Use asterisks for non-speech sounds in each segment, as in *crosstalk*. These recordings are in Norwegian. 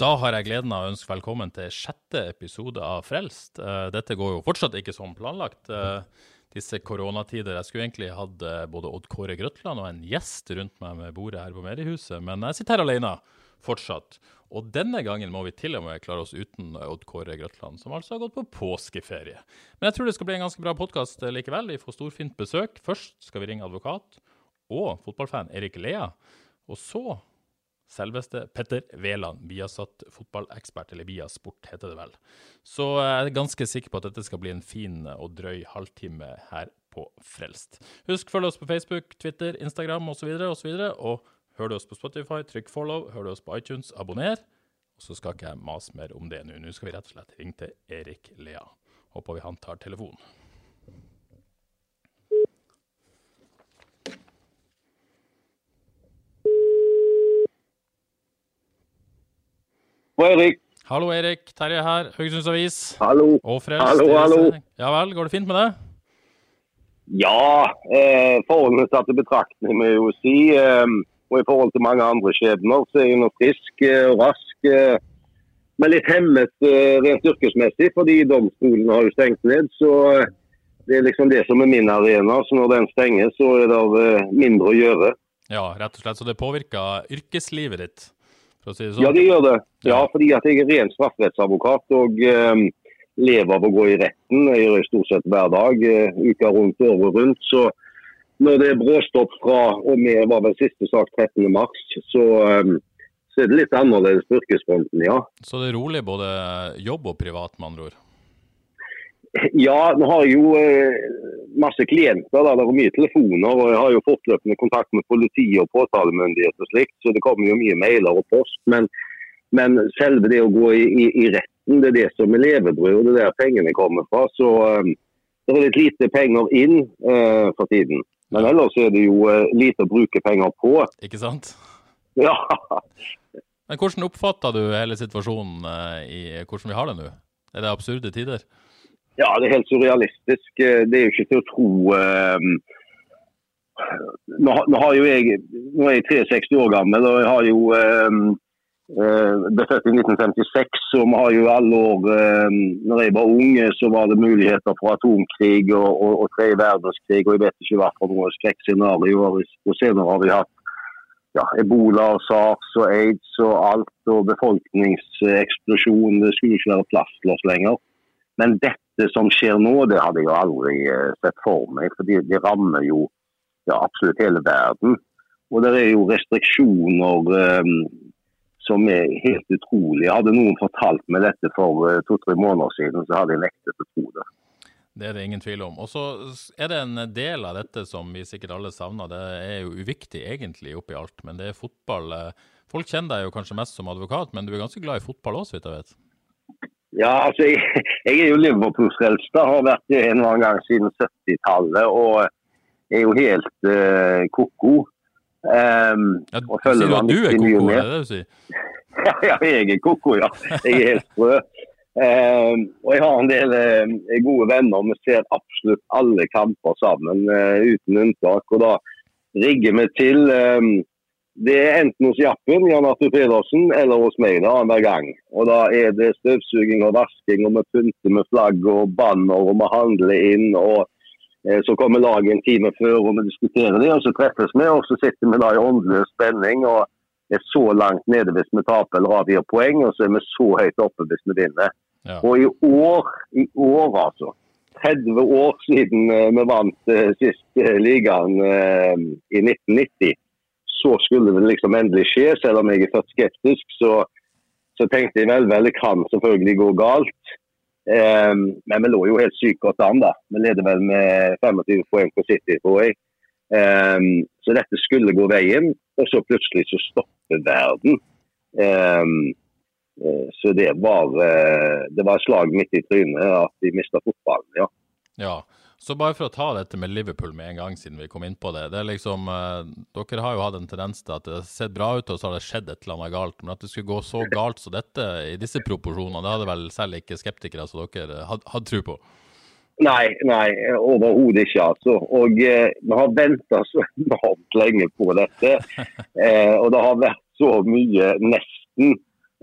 Da har jeg gleden av å ønske velkommen til sjette episode av Frelst. Eh, Dette går jo fortsatt ikke som planlagt. eh, Disse koronatider. Jeg skulle egentlig hatt eh, både Odd Kåre Grøtland og en gjest rundt meg med bordet her på Mediehuset, men jeg sitter her alene fortsatt. Og denne gangen må vi til og med klare oss uten Odd Kåre Grøtland, som altså har gått på påskeferie. Men jeg tror det skal bli en ganske bra podkast likevel. Vi får storfint besøk. Først skal vi ringe advokat og fotballfan Erik Lea. Og så Selveste Petter Veland, Viasat fotballekspert, eller Viasport heter det vel. Så jeg er ganske sikker på at dette skal bli en fin og drøy halvtime her på Frelst. Husk følg oss på Facebook, Twitter, Instagram osv. osv. Og og hør du oss på Spotify, trykk follow. hør du oss på iTunes, abonner. Og så skal ikke jeg mase mer om det nå. Nå skal vi rett og slett ringe til Erik Lea. Håper vi han tar telefonen. Og Eirik. Hallo, Erik. Terje her. Haugesunds Avis. hallo. Og Frelst. Hallo, hallo. Ja vel, går det fint med det? Ja, eh, forholdene satt i betraktning, må jeg jo si. Eh, og i forhold til mange andre skjebner, så er jeg nå frisk eh, og rask. Eh, men litt hemmet eh, rent yrkesmessig, fordi domstolen har jo stengt ned. Så eh, det er liksom det som er min arena. Så når den stenger, så er det eh, mindre å gjøre. Ja, rett og slett. Så det påvirker yrkeslivet ditt, for å si det sånn? Ja, det gjør det. Ja, fordi at jeg er ren strafferettsadvokat og eh, lever av å gå i retten. Jeg gjør det stort sett hver dag, eh, uka rundt, året rundt. Så når det er bråstopp fra og med var vel siste sak 13. mars, så, eh, så er det litt annerledes på yrkesfronten, ja. Så det er rolig både jobb og privat, med andre ord? Ja, nå har jeg jo eh, masse klienter, da. det er mye telefoner. og Jeg har jo fortløpende kontakt med politi og påtalemyndighet og slikt, så det kommer jo mye mailer og post. Men, men selve det å gå i, i, i retten, det er det som er levebrødet, det er der pengene kommer fra. Så um, det er litt lite penger inn uh, for tiden. Men ellers er det jo uh, lite å bruke penger på. Ikke sant? *laughs* Ja, Men hvordan oppfatter du hele situasjonen uh, i hvordan vi har det nå? Er det absurde tider? Ja, det er helt surrealistisk. Eh, Det er jo ikke til å tro eh, nå, nå jeg Nå er jeg 63 år gammel, og jeg har jo eh, ble født i 1956. Og vi har jo alle år når jeg var ung, så var det muligheter for atomkrig og, og, og tredje verdenskrig. Og jeg vet ikke hva for noe skrekkscenarioer. Og senere har vi hatt ja, ebola, sars og aids og alt. Og befolkningseksplosjon. Det skulle ikke være plass til oss lenger. Men dette som skjer nå, det hadde jeg aldri eh, sett for meg. For det de rammer jo ja, absolutt hele verden. Og det er jo restriksjoner eh, som er helt utrolige. Hadde noen fortalt meg dette for eh, to-tre måneder siden, så hadde jeg nektet å tro det. Det er det ingen tvil om. Og så er det en del av dette som vi sikkert alle savner. Det er jo uviktig egentlig oppi alt, men det er fotball. eh, Folk kjenner deg jo kanskje mest som advokat, men du er ganske glad i fotball òg, så vidt jeg vet. Ja, altså, jeg, jeg er jo Liverpool-frelst. Har vært det en eller annen gang siden 70-tallet. Og er jo helt uh, ko-ko. Um, Ja, og følger sier du at du er ko-ko, er det det du sier? Ja, *laughs* ja, jeg er koko, ja. Jeg er helt sprø. Um, og jeg har en del uh, gode venner. Vi ser absolutt alle kamper sammen, uh, uten unntak. Og da rigger vi til. ehm, det er enten hos Jappen, Jan Arthur Pedersen, eller hos meg da, hver gang. Og da er det støvsuging og vasking, og vi pynter med flagg og banner, og vi handler inn. og eh, Så kommer laget en time før og vi diskuterer det, og så treffes vi. Og så sitter vi da i åndelig spenning. og er så langt nede hvis vi taper eller avgir poeng, og så er vi så høyt oppe hvis vi vinner. Ja. Og i år, i år altså, 30 år siden eh, vi vant eh, sist eh, ligaen i 1990, så skulle det liksom endelig skje, selv om jeg er født skeptisk, så, så tenkte jeg vel, vel, det kan selvfølgelig gå galt. Um, men vi lå jo helt sykt godt an, da. Vi leder vel med 25 poeng på City, tror jeg. Um, så dette skulle gå veien, og så plutselig så stopper verden. Um, så det var, det var slag midt i trynet at de mista fotballen, ja. ja. Så bare for å ta dette med Liverpool med en gang, siden vi kom inn på det. det er liksom, eh, Dere har jo hatt en tendens til at det har sett bra ut, og så har det skjedd et eller annet galt. Men at det skulle gå så galt som dette i disse proporsjonene, det hadde vel selv ikke skeptikere som dere hadde, hadde tro på? Nei, nei, overhodet ikke. altså. Og eh, Vi har venta så enormt lenge på dette. *laughs* Eh, og det har vært så mye nesten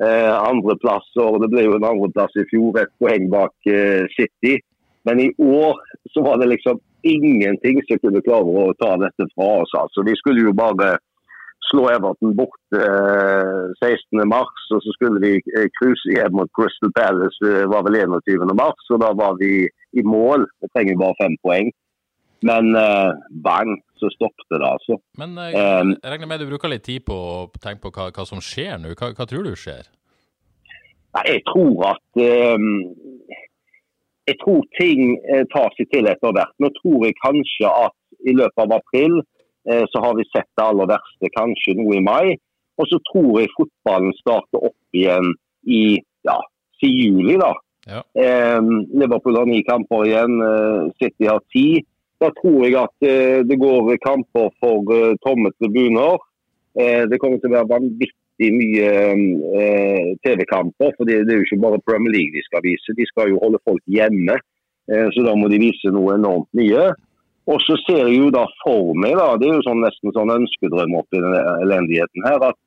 eh, andreplasser. Det ble jo en andreplass i fjor, et poeng bak eh, City. Men i år så var det liksom ingenting som kunne klare å ta dette fra oss. altså. Vi skulle jo bare slå Everton bort eh, 16.3, og så skulle vi eh, cruise hjem mot Crystal Palace det eh, var vel 21.3, og da var vi i mål. Vi trenger bare fem poeng. Men eh, bang, så stoppet det, altså. Men eh, jeg regner med du bruker litt tid på å tenke på hva, hva som skjer nå. Hva, hva, tror du skjer? Nei, Jeg tror at eh, jeg tror ting eh, tar seg til etter hvert. Nå tror jeg kanskje at i løpet av april eh, så har vi sett det aller verste, kanskje noe i mai. Og så tror jeg fotballen starter opp igjen i ja, si juli, da. Ja. Eh, Liverpool har ni kamper igjen, eh, City har ti. Da tror jeg at eh, det går kamper for eh, tomme tribuner. det kommer til å være vanvittig vanvittig mye eh, TV-kamper. for det, det, er jo ikke bare Premier League de skal vise, de skal jo holde folk hjemme. Eh, så da må de vise noe enormt mye. Og så ser jeg jo da for meg, da, det er jo sånn, nesten sånn ønskedrøm oppi denne elendigheten her, at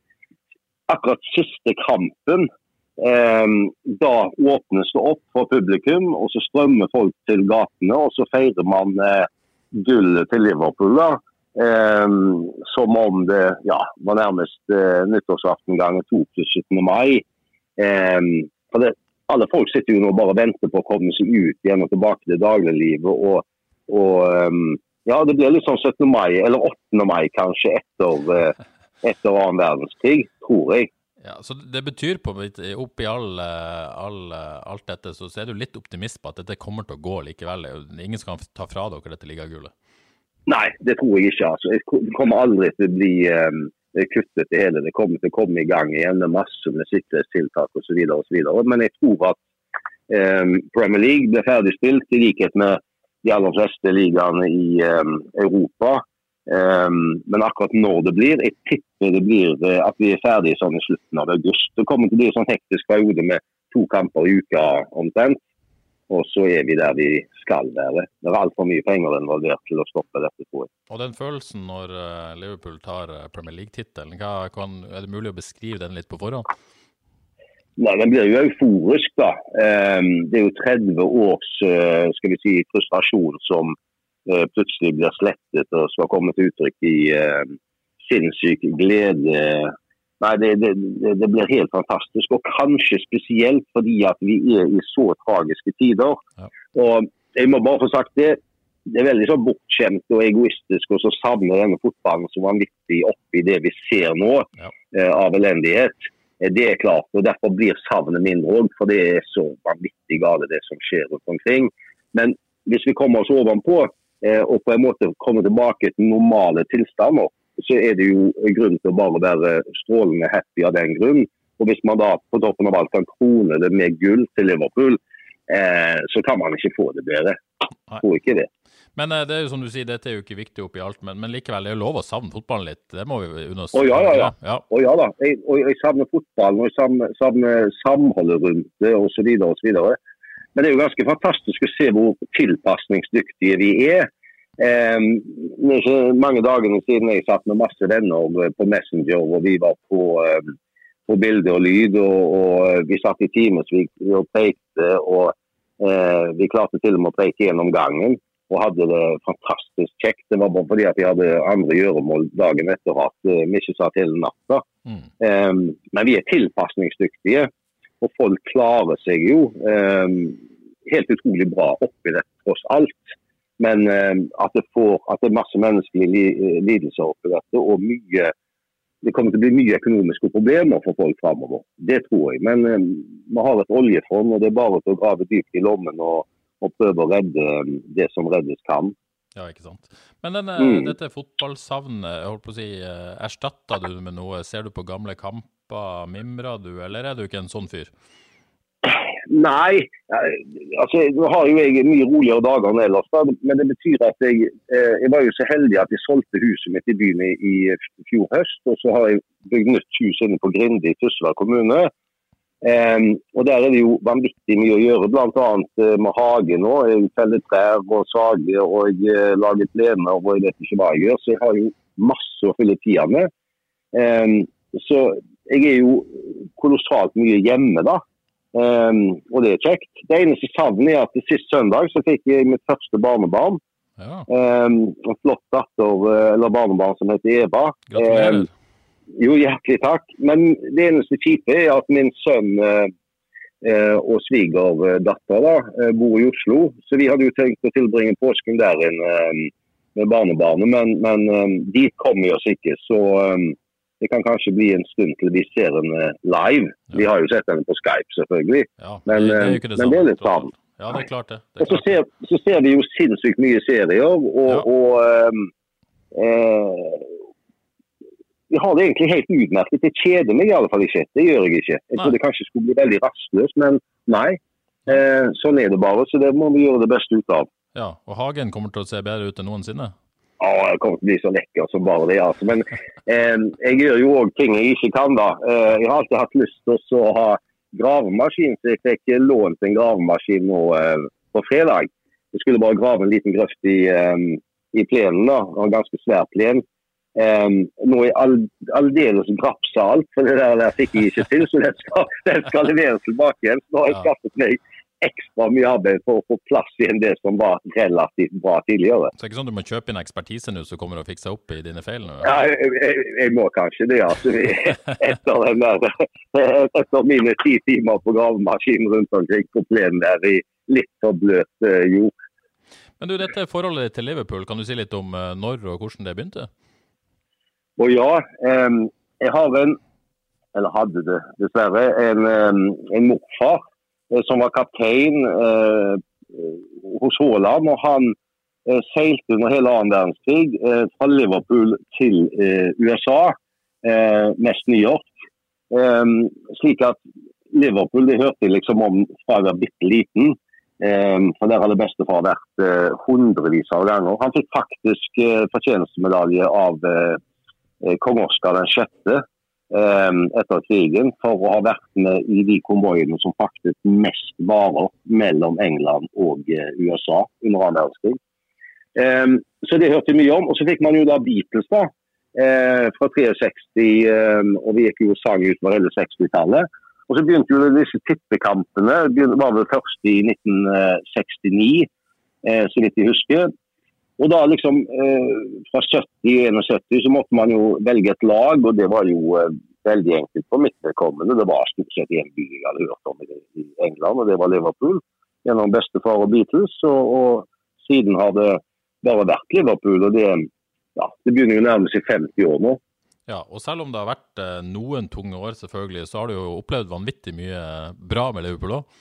akkurat siste kampen eh, da åpnes det opp for publikum, og så strømmer folk til gatene. Og så feirer man eh, gullet til Liverpool. da, Um, som om det ja, var nærmest uh, nyttårsaften ganger to til 17. mai. Um, for det, alle folk sitter jo nå bare og venter på å komme seg ut igjen og tilbake til dagliglivet. Og, og um, ja, det blir litt sånn 17. mai, eller 8. mai kanskje, etter, uh, etter annen verdenskrig, tror jeg. Ja, så Det betyr på oppi all, all, alt dette, så er du litt optimist på at dette kommer til å gå likevel? Ingen skal ta fra dere dette ligagullet? Nei, det tror jeg ikke. Altså. Det kommer aldri til å bli um, kuttet det hele. Det kommer til å komme i gang igjen med masse med sikkerhetstiltak osv. Men jeg tror at um, Premier League blir ferdig spilt, i likhet med de aller fleste ligaene i um, Europa. men akkurat når det blir, jeg tipper det blir uh, at vi er ferdige sånn i slutten av august. Det kommer til å bli en sånn hektisk periode med to kamper i uka omtrent. Og så er vi der vi skal være. Det er altfor mye penger involvert til å stoppe dette, tror jeg. Og den følelsen når eh, Liverpool tar eh, Premier League-tittelen, er det mulig å beskrive den litt på forhånd? Nei, Den blir jo euforisk, da. Ehm, det er jo 30 års eh, skal vi si, frustrasjon som plutselig blir slettet og skal komme til uttrykk i sinnssyk glede Nei, det, det, det, blir helt fantastisk. Og kanskje spesielt fordi at vi er i så tragiske tider. Ja. Og jeg må bare få sagt det. Det er veldig så bortskjemt og egoistisk å savne denne fotballen som vanvittig oppi det vi ser nå ja. eh, av elendighet. Eh, det er klart, og Derfor blir savnet mindre òg, for det er så vanvittig gale det som skjer rundt omkring. Men hvis vi kommer oss ovenpå eh, og på en måte kommer tilbake til normale tilstander, så er det jo grunn til å bare være strålende happy av den grunn. Og Hvis man da på toppen av alt kan krone det med gull til Liverpool, eh, så kan man ikke få det bedre. Jeg tror ikke det. Men eh, det er jo som du sier, dette er jo ikke viktig oppi alt, men, men likevel, det er jo lov å savne fotballen litt. Det må vi understreke. Å ja, ja, ja. ja. Å, ja da. Jeg, og jeg savner fotballen, og jeg savner, savner samholdet rundt det osv. osv. Men det er jo ganske fantastisk å se hvor tilpasningsdyktige vi er. Um, det er ikke mange dagene siden jeg satt med masse venner på Messenger og vi var på, um, på bilde og lyd. Og, og vi satt i timevis og pekte, og eh, Vi klarte til og med å preke gjennom gangen og hadde det fantastisk kjekt. Det var bare fordi at vi hadde andre gjøremål dagen etter at uh, vi ikke satt hele natta. Mm. Um, men vi er tilpasningsdyktige, og folk klarer seg jo helt utrolig bra oppi det tross alt. Men eh, at, det får, at det er masse menneskelige eh, lidelser oppi dette, og mye det kommer til å bli mye økonomiske problemer for folk framover. Det tror jeg. Men um, vi har et oljefond, og det er bare til å grave dypt i lommen og, og prøve å redde det som reddes kan. Ja, ikke sant. Men denne, Mm. dette fotballsavnet, jeg holdt på å si, erstatter erstatta du med noe? Ser du på gamle kamper, mimrer du, eller er du ikke en sånn fyr? Nei, eh, altså nå har jo jeg mye roligere dager enn ellers. Men det betyr at jeg, eh, jeg var jo så heldig at jeg solgte huset mitt i byen i, i fjor høst. Og så har jeg bygd nytt hus inne på Grinde i Tysvær kommune. Um, og Der er det jo vanvittig mye å gjøre, bl.a. Uh, med hage nå. Jeg feller trær og sager og jeg eh, lager plener og jeg vet ikke hva jeg gjør. Så jeg har jo masse å fylle tida med. Um, så jeg er jo kolossalt mye hjemme, da. Um, og det er kjekt. Det eneste savnet er at sist søndag så fikk jeg mitt første barnebarn. Ja, Um, en flott datter, eh, eller barnebarn som heter Eva. gratulerer. Um, jo, hjertelig takk. Men det eneste kjipe er at min sønn uh, og svigerdatter da, eh, bor i Oslo. Så vi hadde jo tenkt å tilbringe påsken der inne med barnebarnet, men, men dit kommer vi oss ikke. Så det kan kanskje bli en stund til vi ser henne live. Vi har jo sett henne på Skype, selvfølgelig. Ja, men, det, det er eh, det men det er litt savn. Ja, det er klart det. det, er så og så ser, så ser vi jo sinnssykt mye serier. Og, Ja. og ehm, eh, vi har det egentlig helt utmerket. Det kjeder meg i alle fall ikke. Det gjør jeg ikke. Jeg Nei. trodde kanskje skulle bli veldig rastløst, men nei. Eh, sånn er det bare. Så det må vi gjøre det beste ut av. Ja, og hagen kommer til å se bedre ut enn noensinne. Å, jeg kommer til å bli så lekker som bare det. altså. Men eh, jeg gjør jo òg ting jeg ikke kan, da. Eh, jeg har alltid hatt lyst til å ha gravemaskin, så jeg fikk lånt en gravemaskin nå eh, på fredag. Jeg skulle bare grave en liten grøft i, eh, i plenen. da, En ganske svær plen. Eh, nå er all, aldeles grapsa alt, for det der, der fikk jeg ikke til. Så den skal, den skal leveres tilbake igjen. Så nå har jeg skaffet meg ekstra mye arbeid for å få plass igjen det som var relativt bra tidligere. Så det er ikke sånn du må kjøpe inn ekspertise nå som kommer og fikser opp i dine feil? Ja, jeg, jeg, jeg må kanskje det. altså. Etter, den der, etter mine ti timer på gravemaskinen rundt omkring på plenen der i litt for bløt eh, jord. Men du, dette forholdet ditt til Liverpool, kan du si litt om eh, når og hvordan det begynte? Og ja, jeg har en, eller hadde det dessverre, en, en morfar eh, som var kaptein eh, hos Haaland. og Han eh, seilte under hele annen verdenskrig eh, fra Liverpool til eh, USA, eh, mest New York. Em, slik at Liverpool det hørte jeg liksom om fra jeg var bitte liten. Um, for Der hadde bestefar vært eh, hundrevis av ganger. Han fikk faktisk eh, fortjenestemedalje av eh, eh, kong Oskar den sjette eh, etter krigen for å ha vært med i de konvoiene som faktisk mest varer mellom England og eh, USA under annen verdenskrig. Eh, så det hørte vi mye om. Og så fikk man jo da Beatles da, eh, fra 63, eh, og vi gikk jo og sang utover hele 60-tallet. Og så begynte jo disse tippekampene. Det var vel først i 1969, eh, så vidt jeg husker. Og da liksom eh, fra 70-71 så måtte man jo velge et lag, og det var jo eh, veldig enkelt for mitt vedkommende. Det var stort sett én by jeg hadde hørt om i, i England, og det var Liverpool. Gjennom bestefar og Beatles. Og, og siden har det bare vært Liverpool. Og det, ja, det begynner jo nærmest i 50 år nå. Ja, og selv om det har vært eh, noen tunge år, selvfølgelig, så har du jo opplevd vanvittig mye bra med Liverpool òg.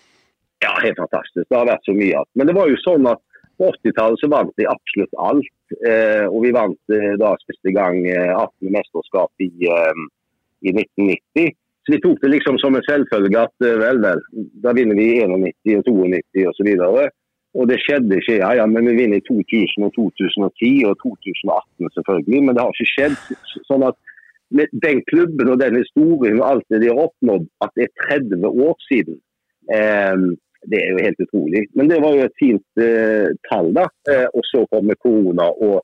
Ja, helt fantastisk. Det har vært så mye. Men det var jo sånn at på 80-tallet så vant vi absolutt alt. Eh, og vi vant eh, da siste gang eh, 18. mesterskap i, eh, i 1990. Så vi tok det liksom som en selvfølge at eh, vel, vel, da vinner vi i 91 og 92 osv. Og det skjedde ikke. Ja, ja, men vi vinner i 2000 og 2010 og 2018 selvfølgelig. Men det har ikke skjedd. Sånn at med den klubben og den historien og alt det de har oppnådd, at det er 30 år siden. Eh, det er jo helt utrolig. Men det var jo et fint eh, tall, da. Eh, og så kommer korona og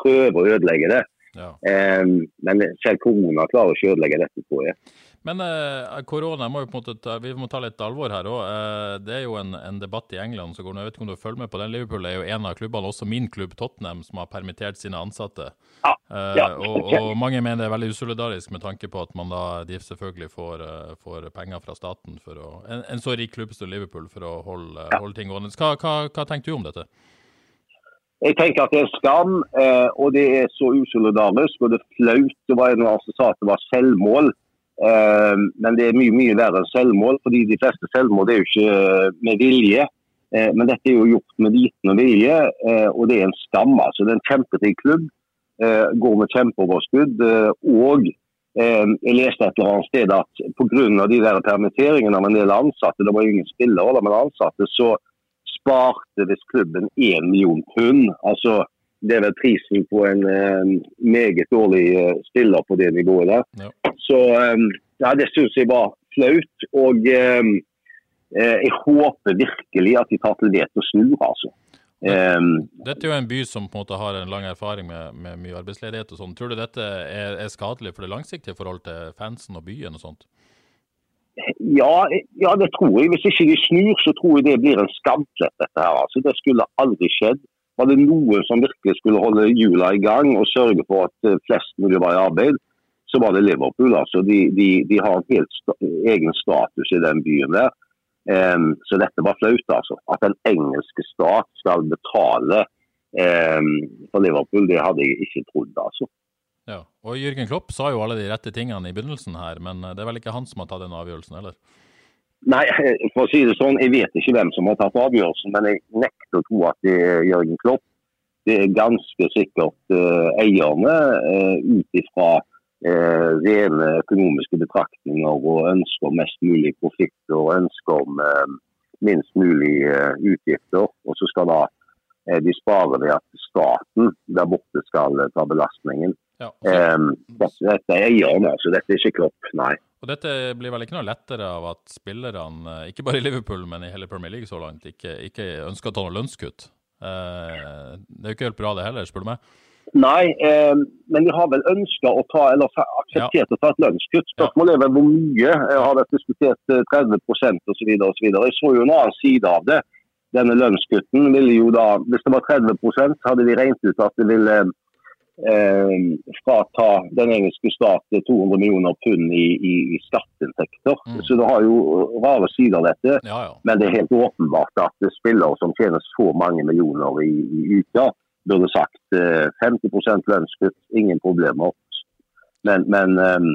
prøver å ødelegge det. Ja. Eh, men selv korona klarer ikke å ødelegge dette, tror jeg. Men eh, korona må jo på en måte ta, vi må ta litt alvor her òg. Eh, det er jo en, en debatt i England som går nå. Jeg vet ikke om du følger med på den. Liverpool er jo en av klubbene, også min klubb Tottenham, som har permittert sine ansatte. Ja, Eh, ja, og, og mange mener det er veldig usolidarisk med tanke på at man da de selvfølgelig får, eh, får penger fra staten for å En, en så rik klubb som Liverpool for å holde, holde ting gående. Hva, hva, hva tenker du om dette? Jeg tenker at det er skam, eh, og det er så usolidarisk og det er flaut. Det var en som sa at det var selvmål. Eh, men det er mye mye verre enn selvmål, fordi de fleste selvmål er jo ikke med vilje. Eh, men dette er jo gjort med viten og vilje, eh, og det er en skam. altså. Det er en kjemperik klubb. Eh, går med kjempeoverskudd. eh, og eh, jeg leste et eller annet sted at pga. de der permitteringene av en del ansatte, det var jo ingen spillere, men ansatte, så sparte visst klubben én million pund. Altså, det er vel prisen på en eh, meget dårlig eh, spiller på det nivået der. Ja. Så eh, ja, det syns jeg var flaut. Og eh, eh, jeg håper virkelig at de tar til vettet og snur, altså. Dette er jo en by som på en måte har en lang erfaring med, med mye arbeidsledighet og sånn. Tror du dette er, er skadelig for det langsiktige forhold til fansen og byen og sånt? Ja, ja, det tror jeg. Hvis ikke de snur, så tror jeg det blir en skamplett. dette her. Altså, det skulle aldri skjedd. Var det noe som virkelig skulle holde hjula i gang og sørge for at eh, flest mulig var i arbeid, så var det Liverpool. altså. De, de, de har en helt st egen status i den byen der. Um, så dette var flaut, altså. At den engelske stat skal betale um, for Liverpool, det hadde jeg ikke trodd, altså. Ja. Og Jørgen Klopp sa jo alle de rette tingene i begynnelsen her, men eh, det er vel ikke han som har tatt den avgjørelsen, eller? Nei, *laughs* for å si det sånn, jeg vet ikke hvem som har tatt avgjørelsen, men jeg nekter å tro at det er Jørgen Klopp. Det er ganske sikkert uh, eierne, uh, ut ifra uh, rene økonomiske betraktninger og ønsker mest mulig profitt og ønsker om uh, minst mulig utgifter. Og så skal da de spare ved at staten der borte skal ta belastningen. Ja. Eh, dette, dette er eierne, altså. Dette er ikke Klopp, nei. og dette blir vel ikke noe lettere av at spillerne, eh, ikke bare i Liverpool, men i hele Premier League så langt, ikke, ikke ønsker å ta noe lønnskutt. Uh, det er jo ikke helt bra det heller, spør du meg. Nei, eh, men de har vel ønska å ta, eller akseptert akseptert å ta et lønnskutt. Spørsmålet er vel hvor mye. Jeg har vært diskutert eh, 30 osv. osv. Jeg så jo en annen side av det. Denne lønnskutten ville jo da, hvis det var 30% hadde de regnet ut at det ville eh, frata den engelske stat 200 millioner pund i, i, i skatteinntekter. Mm. Så det har jo rare sider, dette. Ja, ja. Men det er helt åpenbart at spillere som tjener så mange millioner i, i uka, burde sagt eh, 50 lønnskutt, ingen problemer. Men, men eh,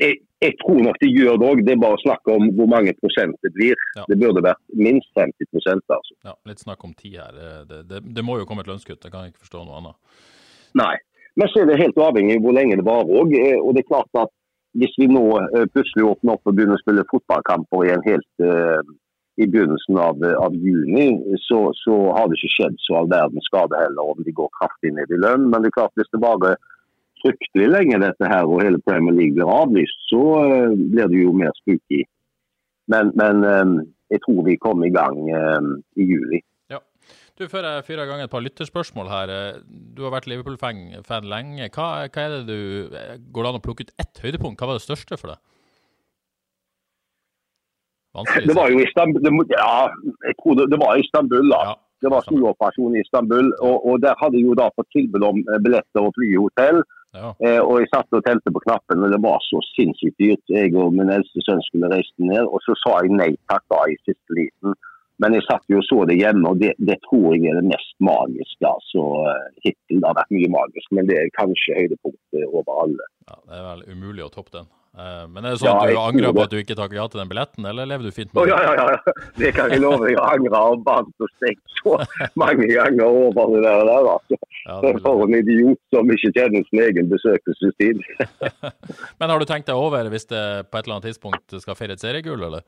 jeg, jeg tror nok de gjør det òg, det er bare snakk om hvor mange prosent det blir. Ja. Det burde vært minst 50% altså. ja. Litt snakk om tid her. Det, det, det må jo komme et lønnskutt, jeg kan ikke forstå noe annet. Nei. Men så er det helt avhengig av hvor lenge det varer òg. Og det er klart at hvis vi nå eh, plutselig åpner opp og begynner å spille fotballkamper igjen helt uh, i begynnelsen av, av juni, så, så har det ikke skjedd så all verdens skade heller om de går kraftig ned i lønn. Men det er klart hvis det bare fryktelig lenge dette her og hele Premier League blir avlyst, så uh, blir det jo mer spooky. Men, men eh, jeg tror vi kommer i gang eh, i juli. Du, Før jeg fyrer i gang et par lytterspørsmål her. eh, Du har vært Liverpool-fan lenge. Hva, hva er det du, eh, Går det an å plukke ut ett høydepunkt? Hva var det største for deg? Vanskelig. Det var jo Istanbul, det, ja, jeg tror det, det var Istanbul da. Ja. Det var snuoperasjon i Istanbul, og, og der hadde jeg jo da fått tilbud om eh, billetter og fly i hotell. Ja. Eh, og jeg satt og telte på knappen, og det var så sinnssykt dyrt. Jeg og min eldste sønn skulle reise ned, og så sa jeg nei takk da i siste liten. Men jeg satt jo og så det hjemme, og det, det tror jeg er det mest magiske altså, eh, hittil. Har vært mye magisk, men det er kanskje høydepunktet over alle. ja, Det er vel umulig å toppe den. Eh, Men er det sånn at du angrer på at du ikke takket ja til den billetten, eller lever du fint med det? det? ja, ja, ja, det kan jeg love. Jeg angrer og bandt og stekt så mange ganger over det der. der altså. Ja. For en idiot som ikke kjenner sin egen besøkelsestid. *laughs* Men har du tenkt deg over hvis det på et eller annet tidspunkt skal feire et seriegull, eller?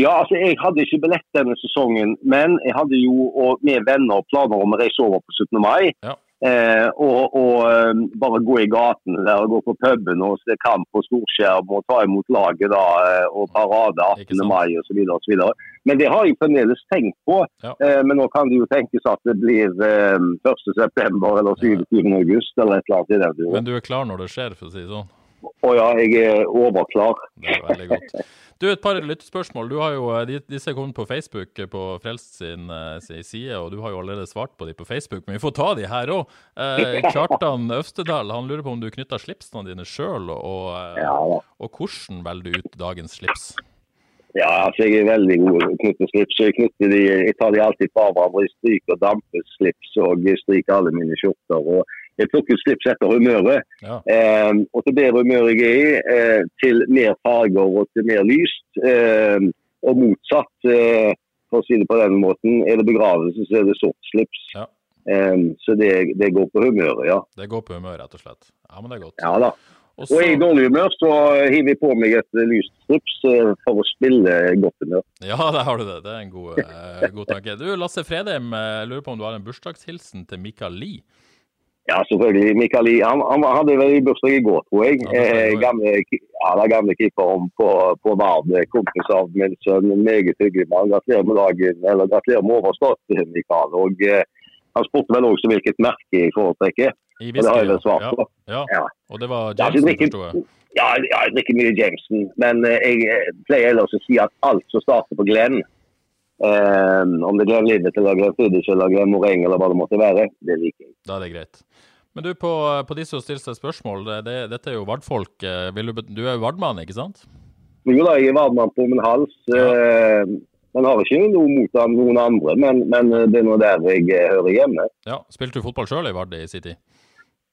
Ja, altså Jeg hadde ikke billett denne sesongen, men jeg hadde jo og med venner planer om å reise over på 17. mai. Ja. Eh, og, og eh, bare gå i gaten der og gå på puben og se kamp på storskjerm og ta imot laget da, eh, og parade Ikke 18. sant. mai osv. osv. Men det har jeg fremdeles tenkt på. Ja. Eh, men nå kan det jo tenkes at det blir eh, 1. september eller 27. august eller et eller annet. Men du er klar når det skjer, for å si det sånn? Å ja, jeg er overklar. Det er veldig godt. Du, et par lyttespørsmål. Du har jo, eh, disse kom på Facebook eh, på Frelst sin, eh, sin side, og du har jo allerede svart på de på Facebook, men vi får ta de her òg. Eh, *laughs* Kjartan Øvstedal han lurer på om du knytter slipsene dine sjøl, og, Ja og hvordan velger du ut dagens slips? Ja, altså jeg er veldig god til å knytte slips. Jeg, knytter de, jeg tar de alltid fra hverandre. Jeg stryker og damper og jeg stryker alle mine skjorter. og Jeg plukker slips etter humøret. Ja. Eh, og til bedre humør jeg er i, eh, til mer farger og til mer lyst. Eh, og motsatt, eh, for å si det på den måten. Er det begravelse, så er det sort slips. Ja. Eh, så det, det går på humøret, ja. Det går på humøret, rett og slett. Ja, men det er godt. Ja da. Og Og i dårlig humør, så hiver jeg på meg et lyst slips eh, for å spille godt humør. Ja, *laughs* der har du det. Det er en god, eh, god tanke. Du, Lasse Fredheim, eh, jeg lurer på om du har en bursdagshilsen til Mikael Lie? Ja, selvfølgelig. Mikael han, han hadde vel bursdag i går, tror jeg. Ja, Eh, gamle, ja, den gamle keeperen på, på Vard. Kompis av min sønn. en Meget hyggelig mann. Gratulerer med dagen, eller gratulerer med overstått, Mikael. Og eh, han spurte vel også hvilket merke jeg foretrekker. I Og det har jeg vel svart på. Ja. Ja. Og det var Ja, Jameson, drikker- jeg. Ja, ja, jeg drikker mye Jameson, men eh, jeg eh, pleier ellers å si at alt som starter på Glenn, eh, om det er eller Glenn Moreng eller hva det måtte være, det liker jeg. Da er det greit. Men du, på, på de som stiller seg spørsmål, det, det, dette er jo Vardfolk. eh, du, du er jo Vardmann, ikke sant? Jo da, jeg er varmmann på min hals. Ja. Eh, man har ikke noe mot noen andre, men, men det er nå der jeg eh, hører hjemme. Ja. Spilte du fotball sjøl i Vard i sin tid?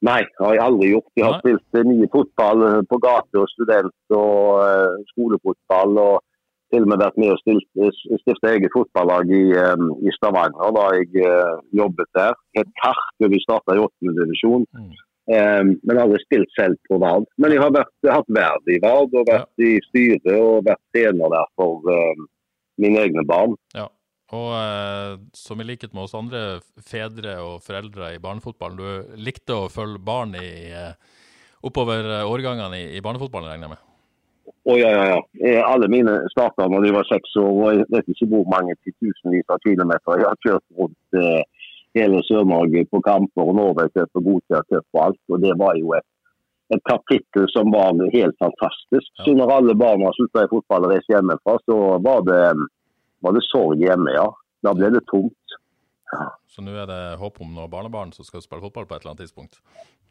Nei, har jeg aldri gjort. Jeg har Nei. spilt eh, mye fotball på gate og student og skolefotball. og til og med vært med og stilt- stifte eget fotballag i, eh, i Stavanger da jeg eh, jobbet der. Et kart da vi starta i åttende divisjon. Mm. Eh, men aldri spilt selv på Vard. Men jeg har vært, hatt verv i Vard og vært i styret og vært trener der for eh, mine egne barn. Ja. Og eh, som i likhet med oss andre fedre og foreldre i barnefotballen, du likte å følge barn i, eh, oppover eh, årgangene i, i barnefotballen, regner jeg med? Å ja, ja, ja. Eh, Alle mine starta da de var seks år, og jeg vet ikke hvor mange titusenvis av kilometer jeg har kjørt rundt eh, hele Sør-Norge på kamper og Norway-cup og Gotia-cup og alt. Og det var jo et, et kapittel som var helt fantastisk. Så når alle barna slutta i fotball og reiste hjemmefra, så var det, var det sorg hjemme, ja. Da ble det tomt. Så nå er det håp om noen barnebarn som skal spille fotball på et eller annet tidspunkt?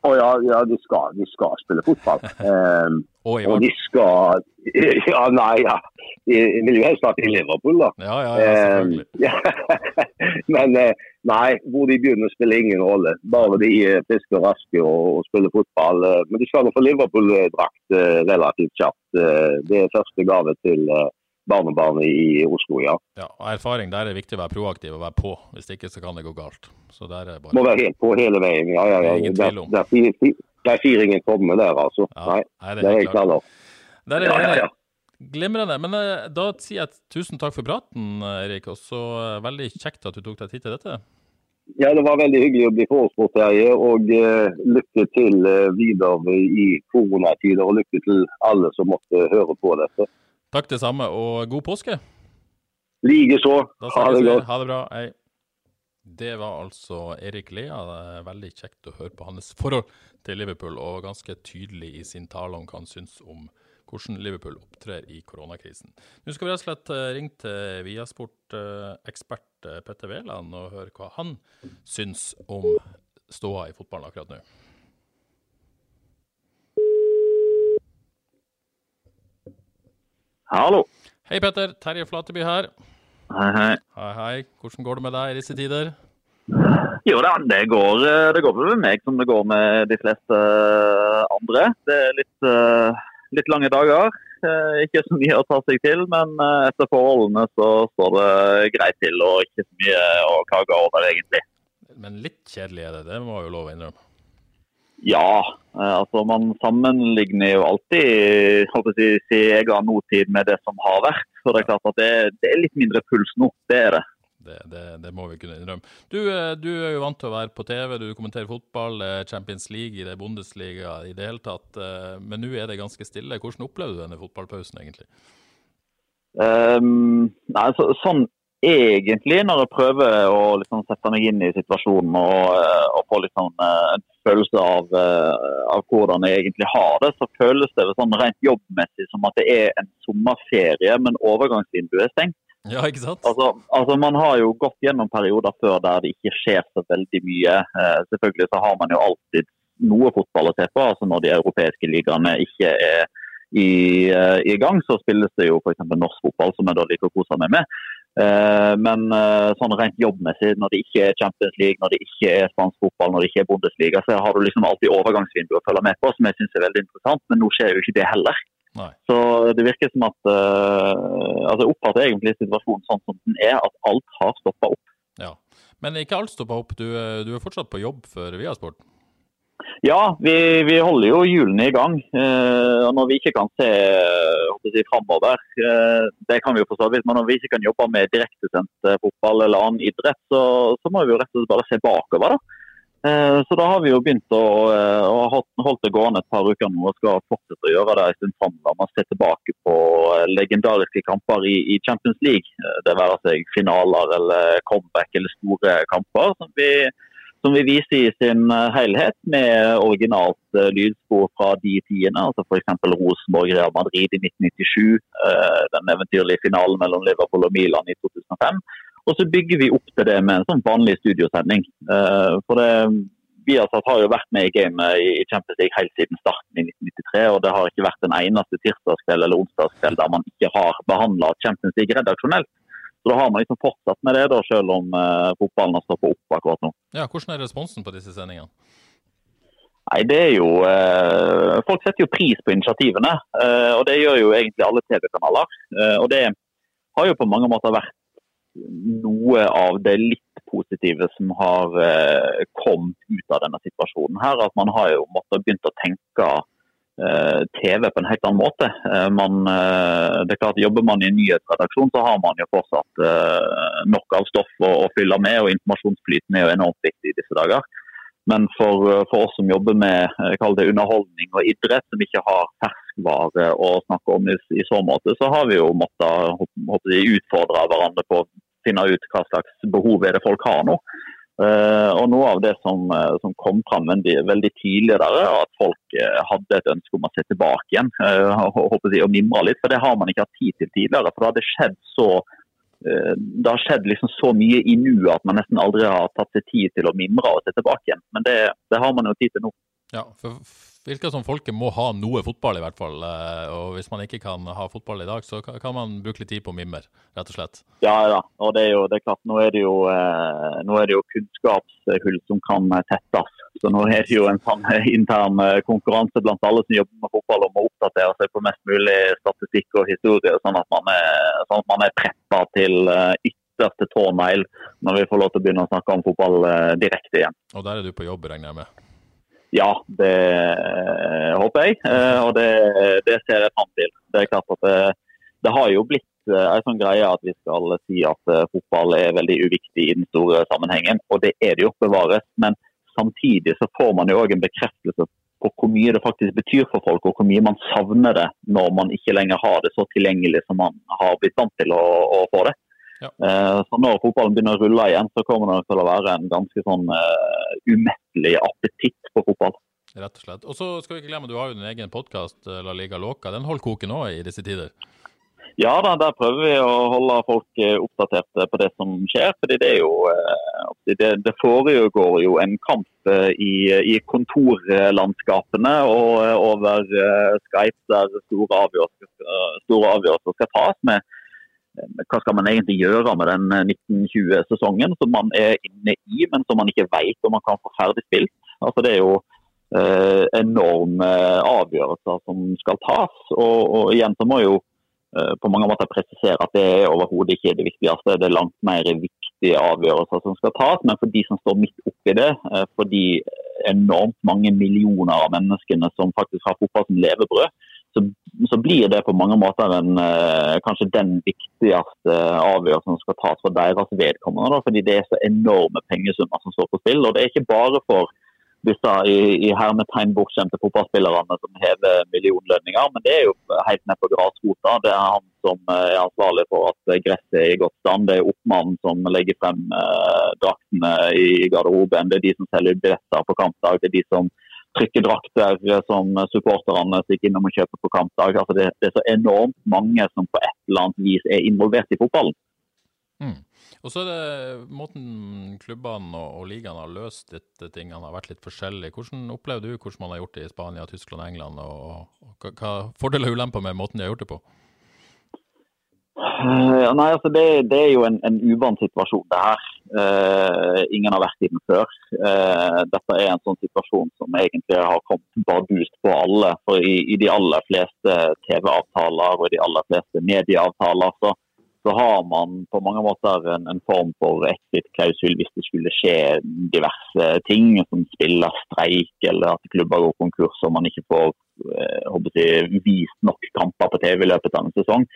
Å ja, ja de, skal, de skal spille fotball. Um, *laughs* Og og de skal *laughs* Ja, nei, ja. De vil jo helst ha i Liverpool, da. Ja, ja, ja, selvfølgelig. *laughs* Ja. Men eh, nei, hvor de begynner spiller ingen rolle. Bare de er friske og raske og, og spiller fotball. eh, Men de skal nå få Liverpool-drakt eh, relativt kjapt. Det er første gave til eh, barnebarnet i Oslo, ja. Ja, og erfaring, der er det viktig å være proaktiv og være på. Hvis ikke så kan det gå galt. Så der er Må bare være helt på hele veien. Ja, ja, Det ja. er ingen tvil om. der, der, der der ingen komme der, altså. ja, Nei, nei, det er helt klart. Der er ja, ja. Glimrende. Men eh, da sier jeg tusen takk for praten, eh, Erik. Og så eh, veldig kjekt at du tok deg tid til dette. Ja, det var veldig hyggelig å bli forespurt, Terje. Og uh, lykke til uh, videre i koronatider. Og lykke til alle som måtte høre på dette. Takk det samme, og god påske. Likeså. Ha det godt. Ha det bra. Hei. Det var altså Erik Lea. Det er veldig kjekt å høre på hans forhold til Liverpool, og ganske tydelig i sin tale om hva han syns om hvordan Liverpool opptrer i koronakrisen. Nå skal vi rett og slett eh, ringe til Viasport-ekspert eh, Petter Wæland og høre hva han syns om ståa i fotballen akkurat nå. Hallo. Hei, Petter. Terje Flateby her. Hei, hei. Hei, hei. Hvordan går det med deg i disse tider? Jo da, det går, eh, det går med meg som det går med de fleste eh, andre. Det er litt, eh, litt lange dager. Ikke så mye å ta seg til, men etter forholdene så står det greit til og ikke så mye å klage over egentlig. Men litt kjedelig er det, det må jeg jo lov å innrømme. Ja, eh, altså man sammenligner jo alltid holdt si, sin egen nåtid med det som har vært. Så det er klart at det, det er litt mindre puls nå, det er det. Det, det, det må vi kunne innrømme. Du, eh, du er jo vant til å være på TV, du kommenterer fotball, eh, Champions League, det er Bundesliga i det hele tatt. Men nå er det ganske stille. Hvordan opplever du denne fotballpausen, egentlig? Um, nei, så, sånn egentlig, når jeg prøver å liksom, sette meg inn i situasjonen og, eh, og få eh, en følelse av, eh, av hvordan jeg egentlig har det, så føles det sånn rent jobbmessig som at det er en sommerferie, men overgangsvinduet er stengt. Ja, ikke sant? Altså, altså Man har jo gått gjennom perioder før der det ikke skjer så veldig mye. Selvfølgelig så har man jo alltid noe fotball å se på, altså når de europeiske ligaene ikke er i, i gang, så spilles det jo f.eks. norsk fotball, som jeg da liker å kose meg med. Eh, men eh, sånn rent jobbmessig, når det ikke er Champions League, når det ikke er spansk fotball, når det ikke er Bundesliga, så har du liksom alltid overgangsvinduer å følge med på, som jeg syns er veldig interessant. Men nå skjer jo ikke det heller. Nei. Så det virker som at uh, altså Jeg oppfatter egentlig situasjonen sånn som den er, at alt har stoppa opp. Ja. Men ikke alt stoppa opp. Du, du er fortsatt på jobb for Viasport? Ja, vi, vi, holder jo hjulene i gang. Eh, og Når vi ikke kan se si, framover, eh, det kan vi jo for så vidt, men når vi ikke kan jobbe med direktesendt eh, fotball eller annen idrett, så, så, må vi jo rett og slett bare se bakover. da. Eh, så da har vi jo begynt å, eh, å holdt det gående et par uker nå og skal fortsette å gjøre det en stund framover. Man ser tilbake på eh, legendariske kamper i, i Champions League. Det være seg finaler eller comeback eller store kamper. som vi som vi viser i sin eh, helhet med originalt uh, lydspor fra de tidene. altså F.eks. Rosenborg Real Madrid i 1997, uh, eh, den eventyrlige finalen mellom Liverpool og Milan i 2005. Og så bygger vi opp til det med en sånn vanlig studiosending. For det, Viasat har jo vært med i gamet i Champions League helt siden starten i 1993. Og det har ikke vært en eneste tirsdagskveld eller onsdagskveld der man ikke har behandla Champions League redaksjonelt. Så da har man liksom fortsatt med det, da, selv om eh, fotballen har stoppet opp akkurat nå. Ja, Hvordan er responsen på disse sendingene? Nei, det er jo eh, Folk setter jo pris på initiativene. Eh, og det gjør jo egentlig alle TV-kanaler. og det har jo på mange måter vært noe av det litt positive som har kommet ut av denne situasjonen her. At man har jo måttet begynt å tenke Eh, TV på en helt annen måte. Eh, man, eh, det er klart Jobber man i en nyhetsredaksjon, så har man jo fortsatt nok av stoff å, å fylle med, og informasjonsflyten er jo enormt viktig i disse dager. Men for, for oss som jobber med det underholdning og idrett, som ikke har ferskvare å snakke om i, i så måte, så har vi jo måttet utfordre hverandre på å finne ut hva slags behov er det folk har nå. Uh, og Noe av det som, uh, som kom fram veldig, veldig tidlig der, er at folk uh, hadde et ønske om å se tilbake igjen håper jeg, og mimre litt. For det har man ikke hatt tid til tidligere. For det hadde skjedd så det har skjedd liksom så mye i nuet at man nesten aldri har tatt seg tid til å mimre og se tilbake igjen. Men det, det har man jo tid til nå. Ja, for virker som folket må ha noe fotball, i hvert fall. Eh, og hvis man ikke kan ha fotball i dag, så kan man bruke litt tid på mimmer, rett og slett. Ja, ja. Og det er jo det er klart, nå er det jo, eh, nå er det jo kunnskapshull som kan tettes. Så nå er det jo en sånn intern eh, konkurranse blant alle som jobber med fotball om å oppdatere seg på mest mulig statistikk og historie, sånn at man er, sånn at man er preppa til ytterste tånegl når vi får lov til å begynne å snakke om fotball direkte igjen. Og der er du på jobb, regner jeg med? Ja, det eh, håper jeg. Eh, og det, det ser jeg fram til. Det er klart at det, det har jo blitt eh, en sånn greie at vi skal si at fotball er veldig uviktig i den store sammenhengen. Og det er det jo, bevares. Men samtidig så får man jo òg en bekreftelse på hvor mye det faktisk betyr for folk, og hvor mye man savner det når man ikke lenger har det så tilgjengelig som man har blitt vant til å, å få det. Ja. Uh, så Når fotballen begynner å rulle igjen, så kommer det til å være en ganske sånn uh, umettelig appetitt på fotball. Rett og slett. Og så skal vi ikke glemme, Du har jo din egen podkast, eh, La Liga Låka. Den holder koken òg i disse tider? Ja, da, der prøver vi å holde folk oppdatert på det som skjer. fordi Det er jo, det, det foregår jo en kamp i, i kontorlandskapene og over Skype der store avgjørelser, store avgjørelser skal tas. med hva skal man egentlig gjøre med den 1920-sesongen som man er inne i, men som man ikke vet om man kan få ferdig spilt. Altså, det er jo eh, enorme avgjørelser som skal tas. Og, og igjen så må jeg jo eh, på mange måter presisere at det er overhodet ikke det viktigste. Det er langt mer viktige avgjørelser som skal tas. Men for de som står midt oppi det, eh, for de enormt mange millioner av menneskene som faktisk har fotball som levebrød, så, så, blir det på mange måter en, eh, kanskje den viktigste avgjørelsen som skal tas for deres vedkommende. Da, fordi det er så enorme pengesummer som står på spill. og Det er ikke bare for disse i, i hermetegn bortskjemte fotballspillerne som hever millionlønninger, men det er jo helt ned på grasrota. Det er han som eh, er ansvarlig for at gresset er i godt stand. Det er oppmannen som legger frem eh, draktene i garderoben. Det er de som selger billetter på kampdag. Det er de som trykkedrakter som supporterne stikker innom og kjøper på kampdag. Altså det, det, er så enormt mange som på et eller annet vis er involvert i fotballen. Mm. Og så er det måten klubbene og, og ligaene har løst dette tingene har vært litt forskjellig. Hvordan opplever du hvordan man har gjort det i Spania, Tyskland og England? Og, og hva fordeler og ulemper med måten de har gjort det på? Uh, nei, altså det, det, er jo en, en uvant situasjon, det her. Uh, ingen har vært i den før. Uh, dette er en sånn situasjon som egentlig har kommet bardust på alle. For i, i de aller fleste TV-avtaler og i de aller fleste medieavtaler så, så, har man på mange måter en, en form for exit-klausul hvis det skulle skje diverse ting, som spiller streik eller at klubber går konkurs og man ikke får jeg, vist nok kamper på TV i løpet av en sesong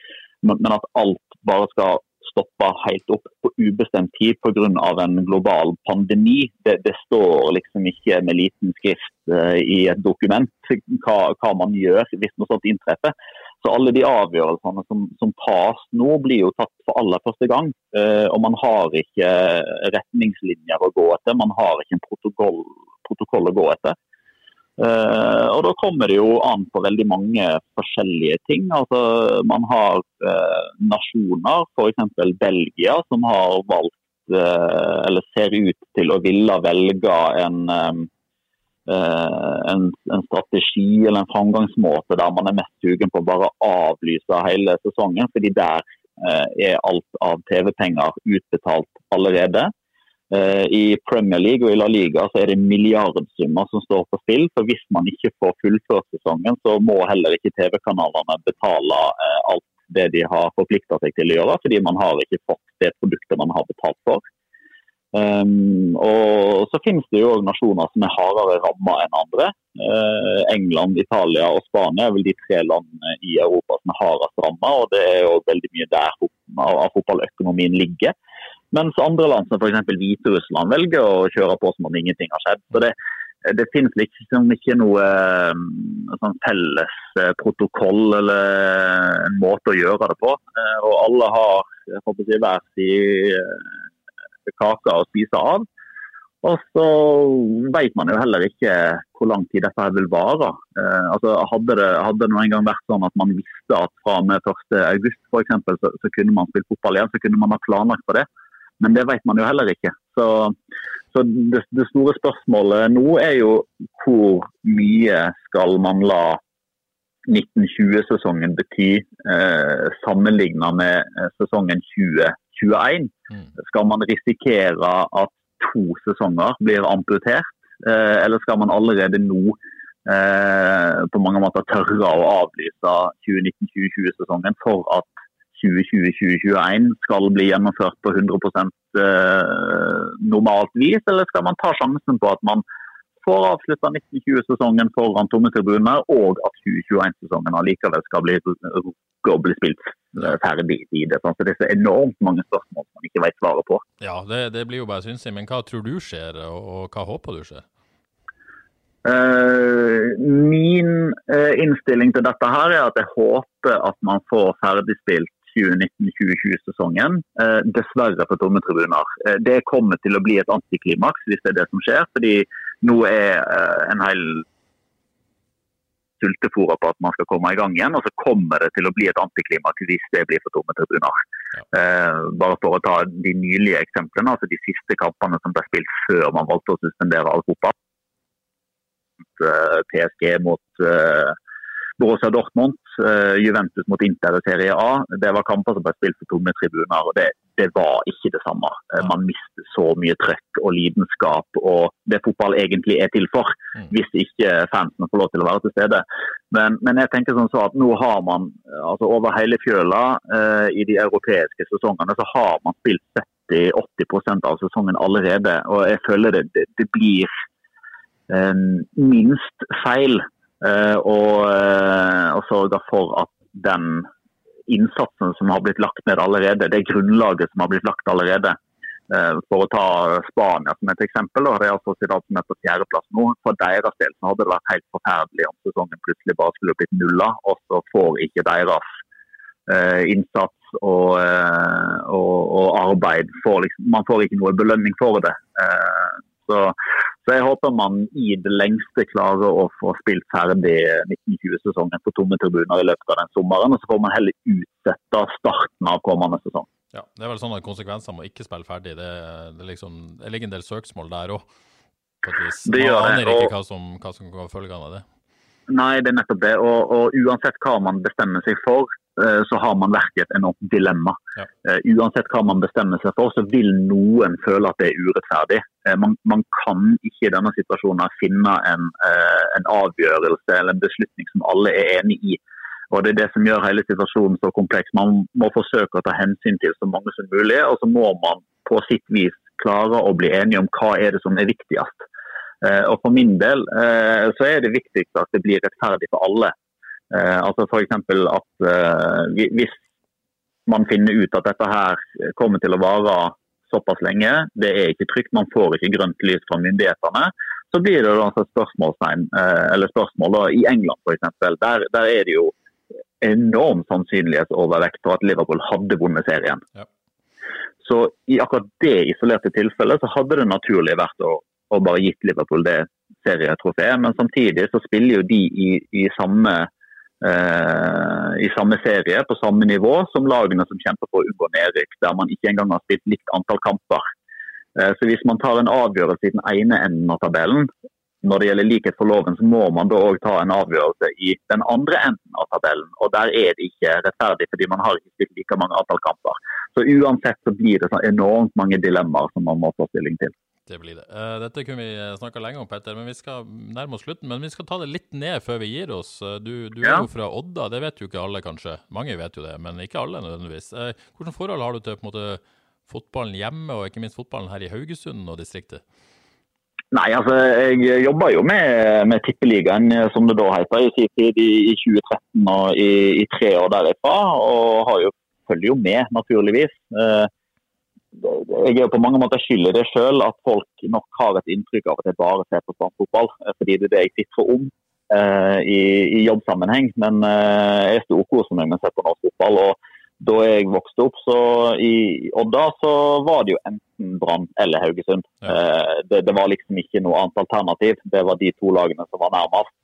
men at alt bare skal stoppe helt opp på ubestemt tid pga. en global pandemi. Det, det, står liksom ikke med liten skrift uh, i et dokument hva, hva, man gjør hvis noe sånt inntreffer. Så alle de avgjørelsene som, som, tas nå, blir jo tatt for aller første gang. Uh, og man har ikke retningslinjer å gå etter, man har ikke en protokoll, protokoll å gå etter. Uh, og Da kommer det jo an på veldig mange forskjellige ting. Altså, man har uh, nasjoner, f.eks. Belgia, som har valgt, uh, eller ser ut til å ville velge en, um, en, en, strategi eller en framgangsmåte der man er mest sugen på å bare avlyse hele sesongen. fordi der er alt av TV-penger utbetalt allerede. Eh, I Premier League og i La Liga så er det milliardsummer som står på spill. så Hvis man ikke får fullført sesongen, så må heller ikke TV-kanalene betale eh, alt det de har forplikta seg til å gjøre, fordi man har ikke fått det produktet man har betalt for. Um, og Så finnes det jo nasjoner som er hardere ramma enn andre. Uh, England, Italia og Spania er vel de tre landene i Europa som er hardest ramma. Og det er jo veldig mye der fotballøkonomien ligger. Mens andre land, som f.eks. Hviterussland, velger å kjøre på som om ingenting har skjedd. Så det, det finnes liksom ikke noe eh, sånn felles eh, protokoll eller en måte å gjøre det på. Eh, og alle har jeg si, hver sin kake å spise av. Og så vet man jo heller ikke hvor lang tid dette vil vare. Eh, altså, hadde, det, hadde det noen gang vært sånn at man visste at fra og med 1.8 så, så kunne man spille fotball igjen, så kunne man ha planlagt på det. Men det vet man jo heller ikke. Så, så det, det, store spørsmålet nå er jo hvor mye skal man la 1920-sesongen bety eh, sammenlignet med eh, sesongen 2021? Mm. Skal man risikere at to sesonger blir amputert, eh, eller skal man allerede nå eh, på mange måter tørre å avlyse 2019-2020-sesongen for at 2020-2021 skal bli gjennomført på 100 eh, normalt vis, eller skal man ta sjansen på at man får avslutta 1920-sesongen foran tomme tribuner, og at 2021-sesongen allikevel skal bli, bli spilt eh, ferdig i det. Så det er enormt mange spørsmål man ikke vet svaret på. Ja, det, det blir jo bare synsing. Men hva tror du skjer, og, og hva håper du skjer? Uh, min uh, innstilling til dette her er at jeg håper at man får ferdigspilt 2019-2020-sesongen. Eh, dessverre på tomme tribuner. Eh, det kommer til å bli et antiklimaks hvis det er det som skjer. fordi nå er eh, en hel sultefòra på at man skal komme i gang igjen. Og så kommer det til å bli et antiklimaks hvis det blir for tomme tribuner. Ja. Eh, bare for å ta de nylige eksemplene, altså de siste kampene som ble spilt før man valgte å suspendere all fotball. PSG mot eh, Borussia Dortmund, uh, Juventus mot Inter i Serie A. Det var kamper som ble spilt på tomme tribuner, og det, det var ikke det samme. Uh, man mister så mye trøkk og lidenskap og det fotball egentlig er til for, mm. hvis ikke fansen får lov til å være til stede. Men, men jeg tenker sånn så at nå har man altså over hele fjøla uh, i de europeiske sesongene så har man spilt 70-80% av sesongen allerede. Og jeg føler det, det, det blir minst feil Eh, og, eh, og sørge for at den innsatsen som har blitt lagt ned allerede, det grunnlaget som har blitt lagt allerede. Eh, for å ta Spania som et eksempel, og det er altså Zidane som er på fjerdeplass nå. For deres del så hadde det vært helt forferdelig om sesongen plutselig bare skulle blitt nulla, og så får ikke deres eh, innsats og, og, og arbeid får liksom, Man får ikke noe belønning for det. Eh, så, så, jeg håper man i det lengste klarer å få spilt ferdig 1920-sesongen på tomme tribuner i løpet av den sommeren. Og så får man heller utsette starten av kommende sesong. Ja, Det er vel sånn at konsekvensene må ikke spille ferdig. Det, det, liksom, det ligger en del søksmål der òg. Det gjør Man det, aner ikke hva som, hva som kan følge av det. Nei, det er nettopp det. Og, og uansett hva man bestemmer seg for, eh, så har man virkelig et enormt dilemma. Ja. Eh, Uansett hva man bestemmer seg for, så vil noen føle at det er urettferdig. Eh, Man, man kan ikke i denne situasjonen finne en, en avgjørelse eller en beslutning som alle er enig i. Og Det er det som gjør hele situasjonen så kompleks. Man må forsøke å ta hensyn til så mange som mulig, og så må man på sitt vis klare å bli enige om hva er det som er viktigst. Eh, Og For min del eh, så er det viktigst at det blir rettferdig for alle. Eh, altså F.eks. at hvis man finner ut at dette her kommer til å vare såpass lenge, det er ikke trygt, man får ikke grønt lys fra myndighetene, så blir det altså spørsmålstegn, eller spørsmål da, i England f.eks. Der, der er det jo enorm sannsynlighetsovervekt for at Liverpool hadde vunnet serien. Ja. Så i akkurat det isolerte tilfellet så hadde det naturlig vært å, å bare gitt Liverpool det serietrofeet, men samtidig så spiller jo de i, i samme eh, i samme serie, på samme nivå som lagene som kjemper for å unngå nedrykk, der man ikke engang har spilt likt antall kamper. Eh, Så Hvis man tar en avgjørelse i den ene enden av tabellen, når det gjelder likhet for loven, så må man da òg ta en avgjørelse i den andre enden av tabellen. Og Der er det ikke rettferdig, fordi man har ikke spilt like mange antall kamper. Så Uansett så blir det så enormt mange dilemmaer som man må ta stilling til. Det blir det. Uh, Dette kunne vi snakka lenge om, Petter, men vi skal nærme oss slutten. Men vi skal ta det litt ned før vi gir oss. Du, Du, ja. er jo fra Odda, det vet jo ikke alle kanskje. Mange vet jo det, men ikke alle nødvendigvis. Uh, Hvilke forhold har du til måte, fotballen hjemme, og ikke minst fotballen her i Haugesund og distriktet? Nei, altså jeg jobba jo med, med Tippeligaen, eh, som det da heter, i sin tid i, i 2013 og i, i tre år derifra. Og har jo, følger jo med, naturligvis. Eh, Jeg er jo på mange måter skyld i det sjøl, at folk nok har et inntrykk av at jeg bare ser på fotball. Fordi det er det jeg sitter om eh, i, i jobbsammenheng. Men eh, jeg storkoser meg med å se på norsk fotball. og da jeg vokste opp så i Odda, så var det jo enten Brann eller Haugesund. Ja. Eh, det, det var liksom ikke noe annet alternativ. Det var de to lagene som var nærmest.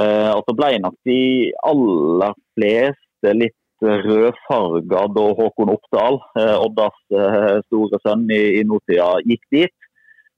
Eh, og så ble nok de aller fleste litt rødfarga da Håkon Oppdal, eh, Oddas eh, store sønn i, i nåtida, gikk dit.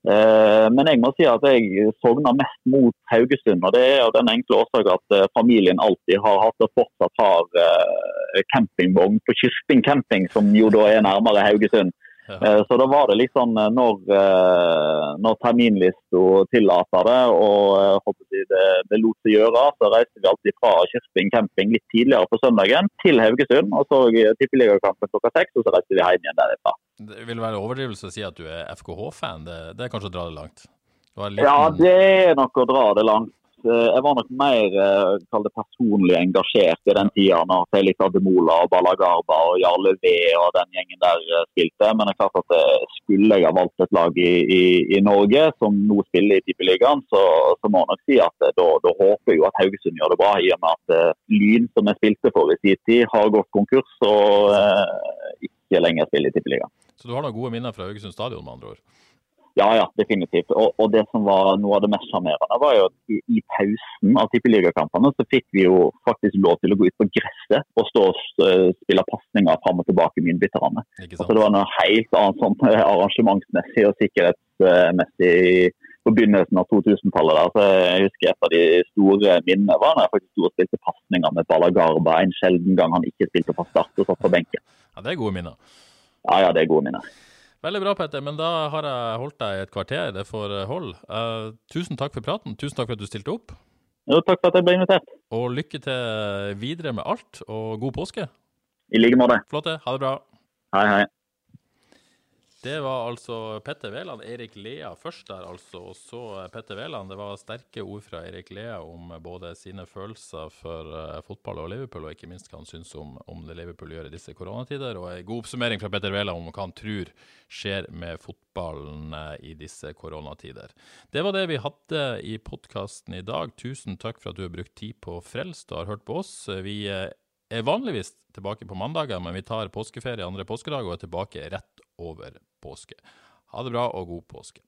Eh, Men jeg må si at jeg sogner mest mot Haugesund. og Det er av den enkle årsak at eh, familien alltid har hatt og fortsatt har eh, campingvogn på Kyrping camping, som jo da er nærmere Haugesund. Ja. Eh, Så da var det liksom sånn når, eh, når terminlista tillater det og eh, det, det lot seg gjøre, så reiste vi alltid fra Kyrping camping litt tidligere på søndagen til Haugesund og så tippeligakampen klokka seks, og så reiste vi hjem igjen derifra. Det vil være overdrivelse å si at du er FKH-fan. Det, det er kanskje å dra det langt? Det liten- Ja, det er nok å dra det langt. Eh, Jeg var nok mer eh, det personlig engasjert i den tida når Felix Ademola og Balagarba og Jarle V og den gjengen der eh, spilte. Men det er klart at skulle jeg ha valgt et lag i, i, i Norge som nå spiller i Tippeligaen, så, så må jeg nok si at da, da håper jeg jo at Haugesund gjør det bra, i og med at Lyn, som jeg spilte for i sin tid, har gått konkurs og eh, ikke lenger spiller i Tippeligaen. Så du har noen gode minner fra Haugesund stadion, med andre ord? Ja, ja, definitivt. Og, og det som var noe av det mest sjarmerende, var jo at i, i pausen av tippeligakampene så fikk vi jo faktisk lov til å gå ut på gresset og stå og eh, spille pasninger fram og tilbake med innbytterne. Så Altså, det var noe helt annet sånn eh, arrangementsmessig og sikkerhetsmessig i- på begynnelsen av 2000-tallet. der. Så Jeg husker et av de store minnene var når jeg faktisk sto og spilte pasninger med Balagarba en sjelden gang han ikke spilte fra start og satt på benken. Ja, det er gode minner. Ja, ja, det er gode minner. Veldig bra, Petter, men da har jeg holdt deg i et kvarter. Det får eh, hold. Eh, tusen takk for praten. Tusen takk for at du stilte opp. Jo, takk for at jeg ble invitert. Og lykke til videre med alt, og god påske. I like måte. Flott det. Ha det bra. Hei, hei. Det var altså Petter Wæland, Erik Lea først der, altså. Og så Petter Wæland. Det var sterke ord fra Erik Lea om både sine følelser for eh, fotball og Liverpool, og ikke minst hva han syns om, om det Liverpool gjør i disse koronatider. Og en god oppsummering fra Petter Wæland om hva han tror skjer med fotballen eh, i disse koronatider. Det var det vi hadde i podkasten i dag. Tusen takk for at du har brukt tid på Frelst og har hørt på oss. Vi eh, er vanligvis tilbake på mandager, men vi tar påskeferie andre påskedag og er tilbake rett over påske. Ha det bra og god påske.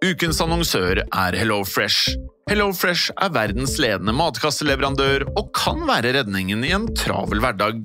Ukens annonsør er HelloFresh. HelloFresh er verdens ledende matkasseleverandør og kan være redningen i en travel hverdag.